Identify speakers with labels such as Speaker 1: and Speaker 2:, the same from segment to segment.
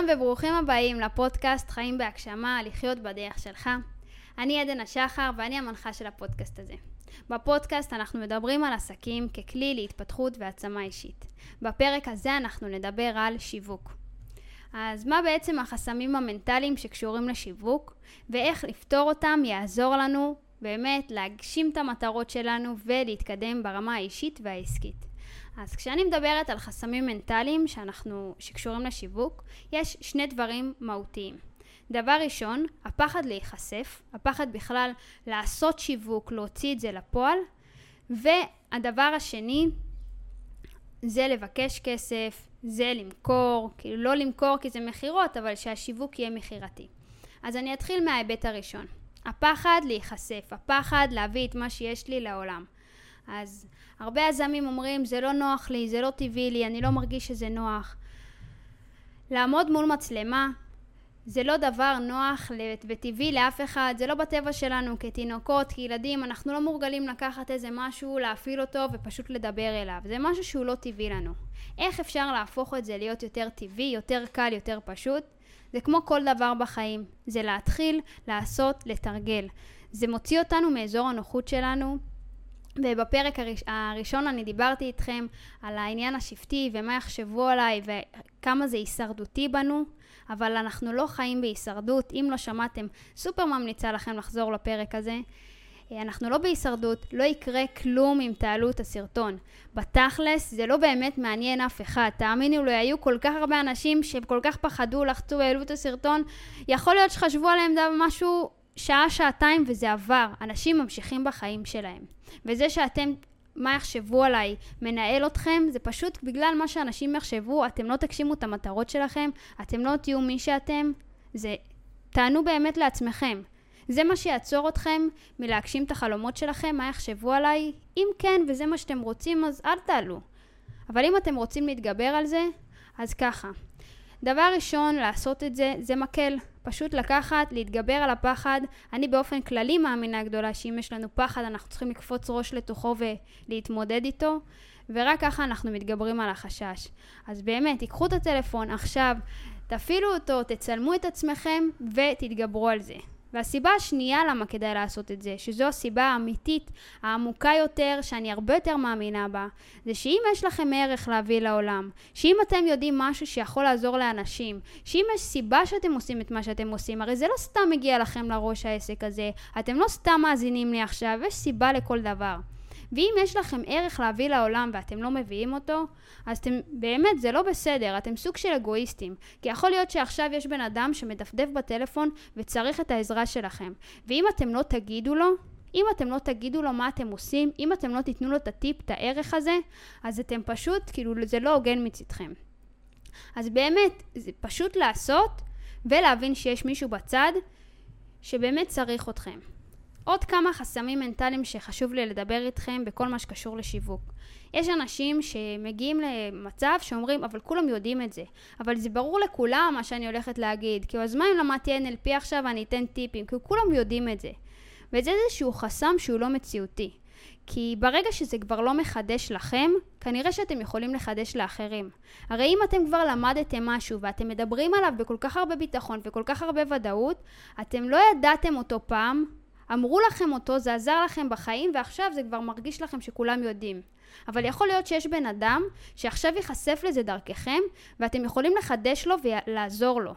Speaker 1: שלום וברוכים הבאים לפודקאסט חיים בהגשמה, לחיות בדרך שלך. אני עדן השחר ואני המנחה של הפודקאסט הזה. בפודקאסט אנחנו מדברים על עסקים ככלי להתפתחות והעצמה אישית. בפרק הזה אנחנו נדבר על שיווק. אז מה בעצם החסמים המנטליים שקשורים לשיווק, ואיך לפתור אותם יעזור לנו באמת להגשים את המטרות שלנו ולהתקדם ברמה האישית והעסקית. אז כשאני מדברת על חסמים מנטליים שאנחנו, שקשורים לשיווק, יש שני דברים מהותיים. דבר ראשון, הפחד להיחשף, הפחד בכלל לעשות שיווק, להוציא את זה לפועל, והדבר השני זה לבקש כסף, זה למכור, כאילו לא למכור כי זה מכירות, אבל שהשיווק יהיה מכירתי. אז אני אתחיל מההיבט הראשון. הפחד להיחשף, הפחד להביא את מה שיש לי לעולם. אז הרבה יזמים אומרים זה לא נוח לי, זה לא טבעי לי, אני לא מרגיש שזה נוח. לעמוד מול מצלמה זה לא דבר נוח וטבעי לאף אחד, זה לא בטבע שלנו כתינוקות, כילדים, אנחנו לא מורגלים לקחת איזה משהו, להפעיל אותו ופשוט לדבר אליו. זה משהו שהוא לא טבעי לנו. איך אפשר להפוך את זה להיות יותר טבעי, יותר קל, יותר פשוט? זה כמו כל דבר בחיים, זה להתחיל, לעשות, לתרגל. זה מוציא אותנו מאזור הנוחות שלנו, ובפרק הראש, הראשון אני דיברתי איתכם על העניין השבטי ומה יחשבו עליי וכמה זה הישרדותי בנו, אבל אנחנו לא חיים בהישרדות. אם לא שמעתם, סופר ממליצה לכם לחזור לפרק הזה. אנחנו לא בהישרדות, לא יקרה כלום אם תעלו את הסרטון. בתכלס זה לא באמת מעניין אף אחד. תאמינו לי, היו כל כך הרבה אנשים שהם כל כך פחדו, לחצו והעלו את הסרטון. יכול להיות שחשבו עליהם משהו שעה, שעתיים וזה עבר. אנשים ממשיכים בחיים שלהם. וזה שאתם, מה יחשבו עליי, מנהל אתכם, זה פשוט בגלל מה שאנשים יחשבו, אתם לא תגשימו את המטרות שלכם, אתם לא תהיו מי שאתם, זה, תענו באמת לעצמכם. זה מה שיעצור אתכם מלהגשים את החלומות שלכם, מה יחשבו עליי? אם כן, וזה מה שאתם רוצים, אז אל תעלו. אבל אם אתם רוצים להתגבר על זה, אז ככה. דבר ראשון, לעשות את זה, זה מקל. פשוט לקחת, להתגבר על הפחד. אני באופן כללי מאמינה גדולה שאם יש לנו פחד אנחנו צריכים לקפוץ ראש לתוכו ולהתמודד איתו, ורק ככה אנחנו מתגברים על החשש. אז באמת, תיקחו את הטלפון עכשיו, תפעילו אותו, תצלמו את עצמכם ותתגברו על זה. והסיבה השנייה למה כדאי לעשות את זה, שזו הסיבה האמיתית, העמוקה יותר, שאני הרבה יותר מאמינה בה, זה שאם יש לכם ערך להביא לעולם, שאם אתם יודעים משהו שיכול לעזור לאנשים, שאם יש סיבה שאתם עושים את מה שאתם עושים, הרי זה לא סתם מגיע לכם לראש העסק הזה, אתם לא סתם מאזינים לי עכשיו, יש סיבה לכל דבר. ואם יש לכם ערך להביא לעולם ואתם לא מביאים אותו, אז אתם, באמת זה לא בסדר, אתם סוג של אגואיסטים. כי יכול להיות שעכשיו יש בן אדם שמדפדף בטלפון וצריך את העזרה שלכם. ואם אתם לא תגידו לו, אם אתם לא תגידו לו מה אתם עושים, אם אתם לא תיתנו לו את הטיפ, את הערך הזה, אז אתם פשוט, כאילו, זה לא הוגן מצדכם. אז באמת, זה פשוט לעשות ולהבין שיש מישהו בצד שבאמת צריך אתכם. עוד כמה חסמים מנטליים שחשוב לי לדבר איתכם בכל מה שקשור לשיווק. יש אנשים שמגיעים למצב שאומרים, אבל כולם יודעים את זה. אבל זה ברור לכולם מה שאני הולכת להגיד. כי אז מה אם למדתי NLP עכשיו ואני אתן טיפים? כי כולם יודעים את זה. וזה איזשהו חסם שהוא לא מציאותי. כי ברגע שזה כבר לא מחדש לכם, כנראה שאתם יכולים לחדש לאחרים. הרי אם אתם כבר למדתם משהו ואתם מדברים עליו בכל כך הרבה ביטחון וכל כך הרבה ודאות, אתם לא ידעתם אותו פעם, אמרו לכם אותו, זה עזר לכם בחיים, ועכשיו זה כבר מרגיש לכם שכולם יודעים. אבל יכול להיות שיש בן אדם שעכשיו ייחשף לזה דרככם, ואתם יכולים לחדש לו ולעזור לו.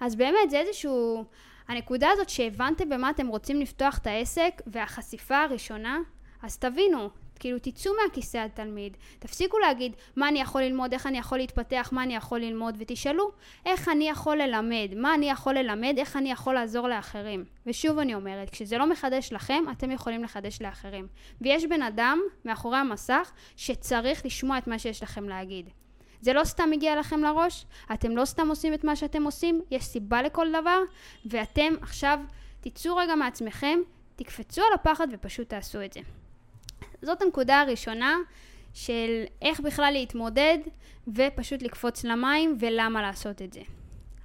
Speaker 1: אז באמת, זה איזשהו... הנקודה הזאת שהבנתם במה אתם רוצים לפתוח את העסק, והחשיפה הראשונה, אז תבינו, כאילו תצאו מהכיסא התלמיד, תפסיקו להגיד מה אני יכול ללמוד, איך אני יכול להתפתח, מה אני יכול ללמוד, ותשאלו איך אני יכול ללמד, מה אני יכול ללמד, איך אני יכול לעזור לאחרים. ושוב אני אומרת, כשזה לא מחדש לכם, אתם יכולים לחדש לאחרים. ויש בן אדם מאחורי המסך שצריך לשמוע את מה שיש לכם להגיד. זה לא סתם מגיע לכם לראש, אתם לא סתם עושים את מה שאתם עושים, יש סיבה לכל דבר, ואתם עכשיו תצאו רגע מעצמכם, תקפצו על הפחד ופשוט תעשו את זה. זאת הנקודה הראשונה של איך בכלל להתמודד ופשוט לקפוץ למים ולמה לעשות את זה.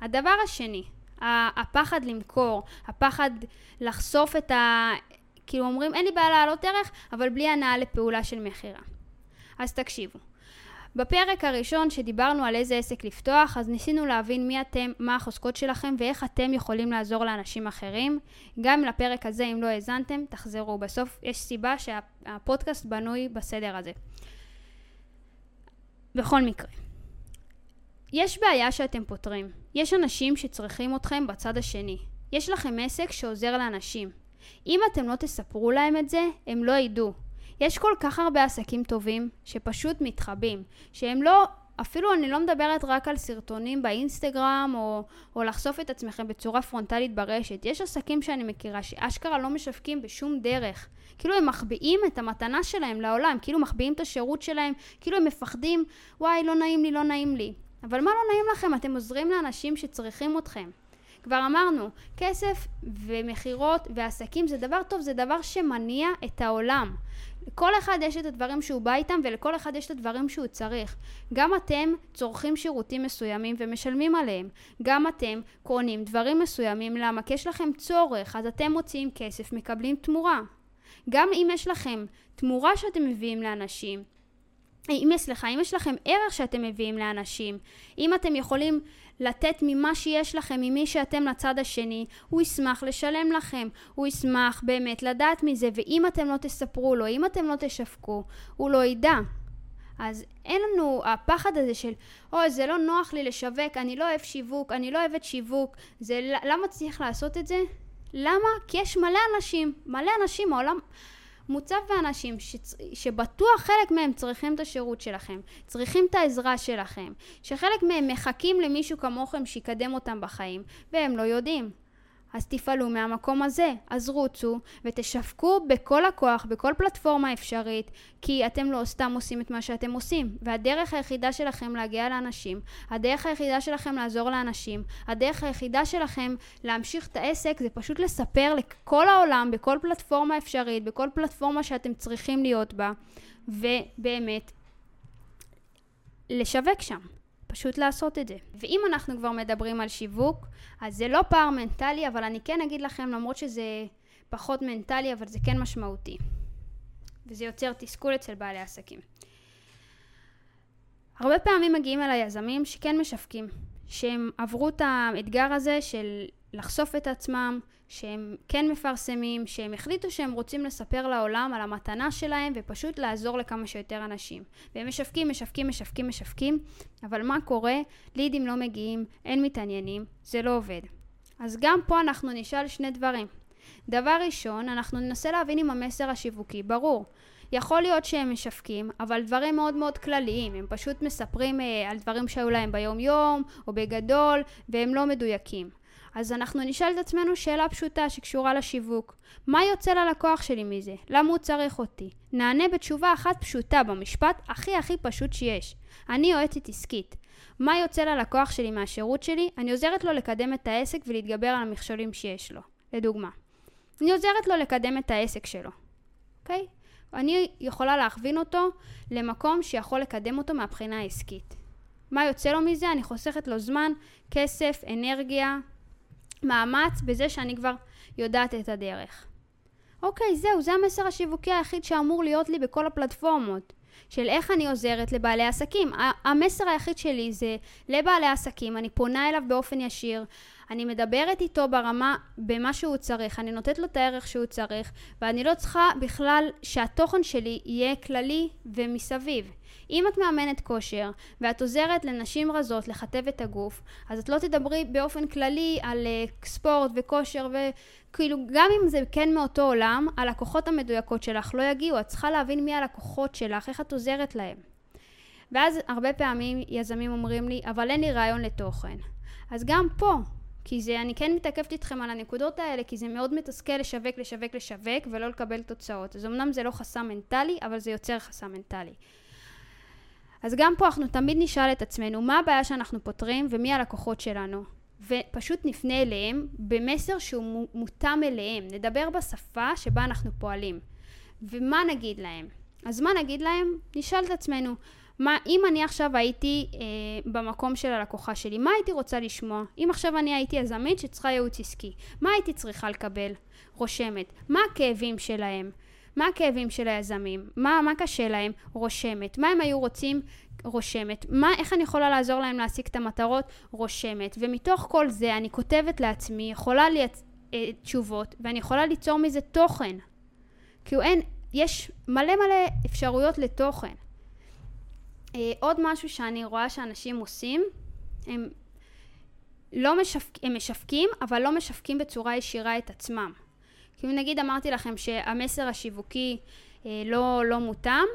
Speaker 1: הדבר השני, הפחד למכור, הפחד לחשוף את ה... כאילו אומרים אין לי בעיה להעלות ערך, אבל בלי הנאה לפעולה של מכירה. אז תקשיבו. בפרק הראשון שדיברנו על איזה עסק לפתוח, אז ניסינו להבין מי אתם, מה החוזקות שלכם ואיך אתם יכולים לעזור לאנשים אחרים. גם לפרק הזה, אם לא האזנתם, תחזרו. בסוף יש סיבה שהפודקאסט בנוי בסדר הזה. בכל מקרה, יש בעיה שאתם פותרים. יש אנשים שצריכים אתכם בצד השני. יש לכם עסק שעוזר לאנשים. אם אתם לא תספרו להם את זה, הם לא ידעו. יש כל כך הרבה עסקים טובים שפשוט מתחבאים, שהם לא, אפילו אני לא מדברת רק על סרטונים באינסטגרם או, או לחשוף את עצמכם בצורה פרונטלית ברשת. יש עסקים שאני מכירה שאשכרה לא משווקים בשום דרך. כאילו הם מחביאים את המתנה שלהם לעולם, כאילו מחביאים את השירות שלהם, כאילו הם מפחדים, וואי, לא נעים לי, לא נעים לי. אבל מה לא נעים לכם? אתם עוזרים לאנשים שצריכים אתכם. כבר אמרנו, כסף ומכירות ועסקים זה דבר טוב, זה דבר שמניע את העולם. לכל אחד יש את הדברים שהוא בא איתם ולכל אחד יש את הדברים שהוא צריך. גם אתם צורכים שירותים מסוימים ומשלמים עליהם. גם אתם קונים דברים מסוימים, למה? כי יש לכם צורך, אז אתם מוציאים כסף, מקבלים תמורה. גם אם יש לכם תמורה שאתם מביאים לאנשים, אם, סליחה, אם יש לכם ערך שאתם מביאים לאנשים, אם אתם יכולים לתת ממה שיש לכם, ממי שאתם לצד השני, הוא ישמח לשלם לכם, הוא ישמח באמת לדעת מזה, ואם אתם לא תספרו לו, אם אתם לא תשווקו, הוא לא ידע. אז אין לנו הפחד הזה של, אוי, זה לא נוח לי לשווק, אני לא אוהב שיווק, אני לא אוהבת שיווק, זה, למה צריך לעשות את זה? למה? כי יש מלא אנשים, מלא אנשים, העולם... מוצב באנשים שצ... שבטוח חלק מהם צריכים את השירות שלכם, צריכים את העזרה שלכם, שחלק מהם מחכים למישהו כמוכם שיקדם אותם בחיים, והם לא יודעים. אז תפעלו מהמקום הזה, אז רוצו ותשווקו בכל הכוח, בכל פלטפורמה אפשרית, כי אתם לא סתם עושים את מה שאתם עושים. והדרך היחידה שלכם להגיע לאנשים, הדרך היחידה שלכם לעזור לאנשים, הדרך היחידה שלכם להמשיך את העסק זה פשוט לספר לכל העולם, בכל פלטפורמה אפשרית, בכל פלטפורמה שאתם צריכים להיות בה, ובאמת לשווק שם. פשוט לעשות את זה. ואם אנחנו כבר מדברים על שיווק, אז זה לא פער מנטלי, אבל אני כן אגיד לכם, למרות שזה פחות מנטלי, אבל זה כן משמעותי. וזה יוצר תסכול אצל בעלי עסקים. הרבה פעמים מגיעים אל היזמים שכן משווקים, שהם עברו את האתגר הזה של לחשוף את עצמם, שהם כן מפרסמים, שהם החליטו שהם רוצים לספר לעולם על המתנה שלהם ופשוט לעזור לכמה שיותר אנשים. והם משווקים, משווקים, משווקים, משווקים, אבל מה קורה? לידים לא מגיעים, אין מתעניינים, זה לא עובד. אז גם פה אנחנו נשאל שני דברים. דבר ראשון, אנחנו ננסה להבין אם המסר השיווקי ברור. יכול להיות שהם משווקים, אבל דברים מאוד מאוד כלליים, הם פשוט מספרים אה, על דברים שהיו להם ביום יום או בגדול, והם לא מדויקים. אז אנחנו נשאל את עצמנו שאלה פשוטה שקשורה לשיווק. מה יוצא ללקוח שלי מזה? למה הוא צריך אותי? נענה בתשובה אחת פשוטה במשפט הכי הכי פשוט שיש. אני יועצת עסקית. מה יוצא ללקוח שלי מהשירות שלי? אני עוזרת לו לקדם את העסק ולהתגבר על המכשולים שיש לו. לדוגמה. אני עוזרת לו לקדם את העסק שלו. אוקיי? Okay? אני יכולה להכווין אותו למקום שיכול לקדם אותו מהבחינה העסקית. מה יוצא לו מזה? אני חוסכת לו זמן, כסף, אנרגיה, מאמץ בזה שאני כבר יודעת את הדרך. אוקיי, זהו, זה המסר השיווקי היחיד שאמור להיות לי בכל הפלטפורמות. של איך אני עוזרת לבעלי עסקים. המסר היחיד שלי זה לבעלי עסקים, אני פונה אליו באופן ישיר, אני מדברת איתו ברמה, במה שהוא צריך, אני נותנת לו את הערך שהוא צריך, ואני לא צריכה בכלל שהתוכן שלי יהיה כללי ומסביב. אם את מאמנת כושר ואת עוזרת לנשים רזות לכתב את הגוף, אז את לא תדברי באופן כללי על uh, ספורט וכושר וכאילו גם אם זה כן מאותו עולם, הלקוחות המדויקות שלך לא יגיעו, את צריכה להבין מי הלקוחות שלך, איך את עוזרת להם. ואז הרבה פעמים יזמים אומרים לי, אבל אין לי רעיון לתוכן. אז גם פה, כי זה, אני כן מתעכבת איתכם על הנקודות האלה, כי זה מאוד מתסכל לשווק, לשווק, לשווק, ולא לקבל תוצאות. אז אמנם זה לא חסם מנטלי, אבל זה יוצר חסם מנטלי. אז גם פה אנחנו תמיד נשאל את עצמנו מה הבעיה שאנחנו פותרים ומי הלקוחות שלנו. ופשוט נפנה אליהם במסר שהוא מותאם אליהם. נדבר בשפה שבה אנחנו פועלים. ומה נגיד להם? אז מה נגיד להם? נשאל את עצמנו, מה, אם אני עכשיו הייתי אה, במקום של הלקוחה שלי, מה הייתי רוצה לשמוע? אם עכשיו אני הייתי יזמית שצריכה ייעוץ עסקי, מה הייתי צריכה לקבל? רושמת. מה הכאבים שלהם? מה הכאבים של היזמים, מה, מה קשה להם, רושמת, מה הם היו רוצים, רושמת, מה, איך אני יכולה לעזור להם להשיג את המטרות, רושמת, ומתוך כל זה אני כותבת לעצמי, יכולה לי אה, תשובות, ואני יכולה ליצור מזה תוכן. כאילו אין, יש מלא מלא אפשרויות לתוכן. אה, עוד משהו שאני רואה שאנשים עושים, הם לא משווק, הם משווקים, אבל לא משווקים בצורה ישירה את עצמם. כאילו נגיד אמרתי לכם שהמסר השיווקי אה, לא, לא מותאם,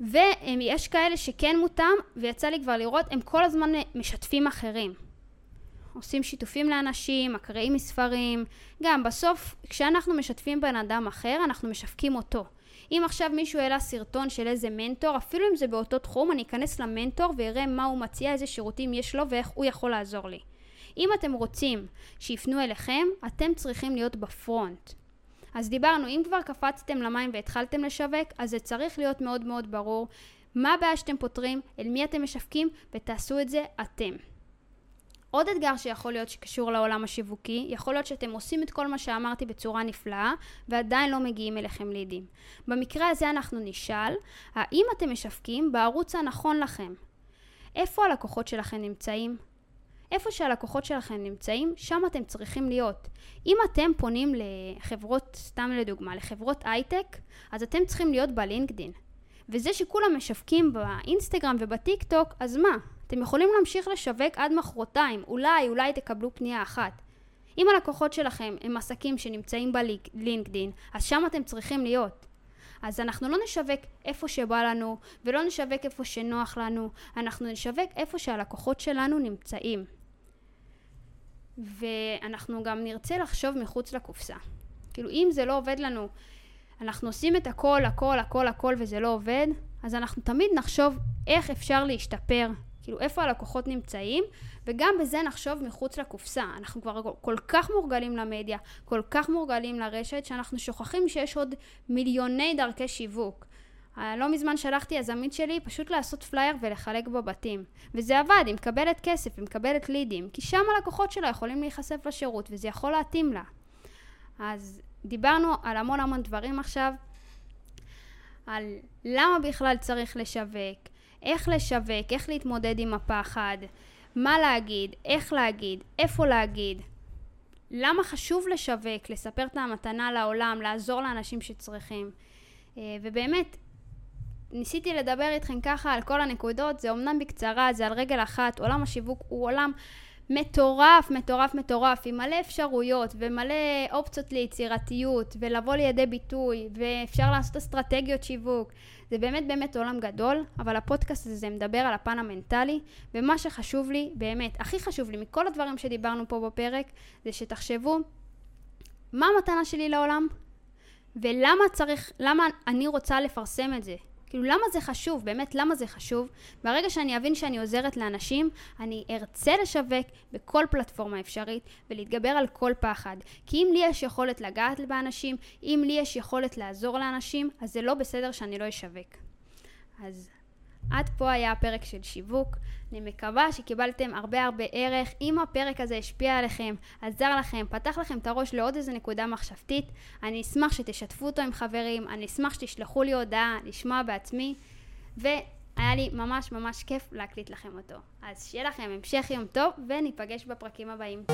Speaker 1: ויש כאלה שכן מותאם, ויצא לי כבר לראות, הם כל הזמן משתפים אחרים. עושים שיתופים לאנשים, מקריאים מספרים, גם בסוף כשאנחנו משתפים בן אדם אחר אנחנו משווקים אותו. אם עכשיו מישהו העלה סרטון של איזה מנטור, אפילו אם זה באותו תחום, אני אכנס למנטור ואראה מה הוא מציע, איזה שירותים יש לו ואיך הוא יכול לעזור לי. אם אתם רוצים שיפנו אליכם, אתם צריכים להיות בפרונט. אז דיברנו, אם כבר קפצתם למים והתחלתם לשווק, אז זה צריך להיות מאוד מאוד ברור מה הבעיה שאתם פותרים, אל מי אתם משווקים, ותעשו את זה אתם. עוד אתגר שיכול להיות שקשור לעולם השיווקי, יכול להיות שאתם עושים את כל מה שאמרתי בצורה נפלאה ועדיין לא מגיעים אליכם לידים. במקרה הזה אנחנו נשאל, האם אתם משווקים בערוץ הנכון לכם? איפה הלקוחות שלכם נמצאים? איפה שהלקוחות שלכם נמצאים, שם אתם צריכים להיות. אם אתם פונים לחברות, סתם לדוגמה, לחברות הייטק, אז אתם צריכים להיות בלינקדין. וזה שכולם משווקים באינסטגרם ובטיק טוק, אז מה? אתם יכולים להמשיך לשווק עד מחרתיים, אולי, אולי תקבלו פנייה אחת. אם הלקוחות שלכם הם עסקים שנמצאים בלינקדין, אז שם אתם צריכים להיות. אז אנחנו לא נשווק איפה שבא לנו, ולא נשווק איפה שנוח לנו, אנחנו נשווק איפה שהלקוחות שלנו נמצאים. ואנחנו גם נרצה לחשוב מחוץ לקופסה. כאילו אם זה לא עובד לנו, אנחנו עושים את הכל, הכל, הכל, הכל וזה לא עובד, אז אנחנו תמיד נחשוב איך אפשר להשתפר, כאילו איפה הלקוחות נמצאים, וגם בזה נחשוב מחוץ לקופסה. אנחנו כבר כל כך מורגלים למדיה, כל כך מורגלים לרשת, שאנחנו שוכחים שיש עוד מיליוני דרכי שיווק. אה, לא מזמן שלחתי יזמית שלי פשוט לעשות פלייר ולחלק בבתים. וזה עבד, היא מקבלת כסף, היא מקבלת לידים, כי שם הלקוחות שלה יכולים להיחשף לשירות, וזה יכול להתאים לה. אז דיברנו על המון המון דברים עכשיו, על למה בכלל צריך לשווק, איך לשווק, איך להתמודד עם הפחד, מה להגיד, איך להגיד, איפה להגיד. למה חשוב לשווק, לספר את המתנה לעולם, לעזור לאנשים שצריכים. אה, ובאמת, ניסיתי לדבר איתכם ככה על כל הנקודות, זה אמנם בקצרה, זה על רגל אחת, עולם השיווק הוא עולם מטורף, מטורף, מטורף, עם מלא אפשרויות ומלא אופציות ליצירתיות ולבוא לידי ביטוי ואפשר לעשות אסטרטגיות שיווק. זה באמת באמת עולם גדול, אבל הפודקאסט הזה מדבר על הפן המנטלי, ומה שחשוב לי, באמת, הכי חשוב לי מכל הדברים שדיברנו פה בפרק, זה שתחשבו מה המתנה שלי לעולם ולמה צריך, למה אני רוצה לפרסם את זה. כאילו למה זה חשוב? באמת למה זה חשוב? ברגע שאני אבין שאני עוזרת לאנשים, אני ארצה לשווק בכל פלטפורמה אפשרית ולהתגבר על כל פחד. כי אם לי יש יכולת לגעת באנשים, אם לי יש יכולת לעזור לאנשים, אז זה לא בסדר שאני לא אשווק. אז עד פה היה הפרק של שיווק. אני מקווה שקיבלתם הרבה הרבה ערך. אם הפרק הזה השפיע עליכם, עזר לכם, פתח לכם את הראש לעוד איזה נקודה מחשבתית, אני אשמח שתשתפו אותו עם חברים, אני אשמח שתשלחו לי הודעה, לשמוע בעצמי, והיה לי ממש ממש כיף להקליט לכם אותו. אז שיהיה לכם המשך יום טוב, וניפגש בפרקים הבאים.